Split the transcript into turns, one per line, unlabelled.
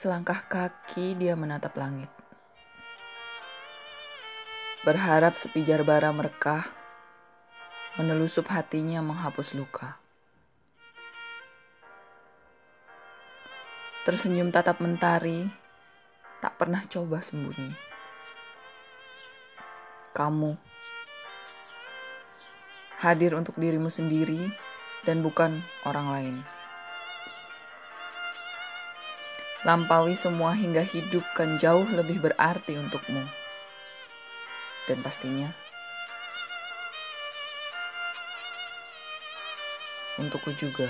Selangkah kaki dia menatap langit. Berharap sepijar bara merekah, menelusup hatinya menghapus luka. Tersenyum tatap mentari, tak pernah coba sembunyi. Kamu hadir untuk dirimu sendiri dan bukan orang lain. Lampaui semua hingga hidup kan jauh lebih berarti untukmu. Dan pastinya, untukku juga.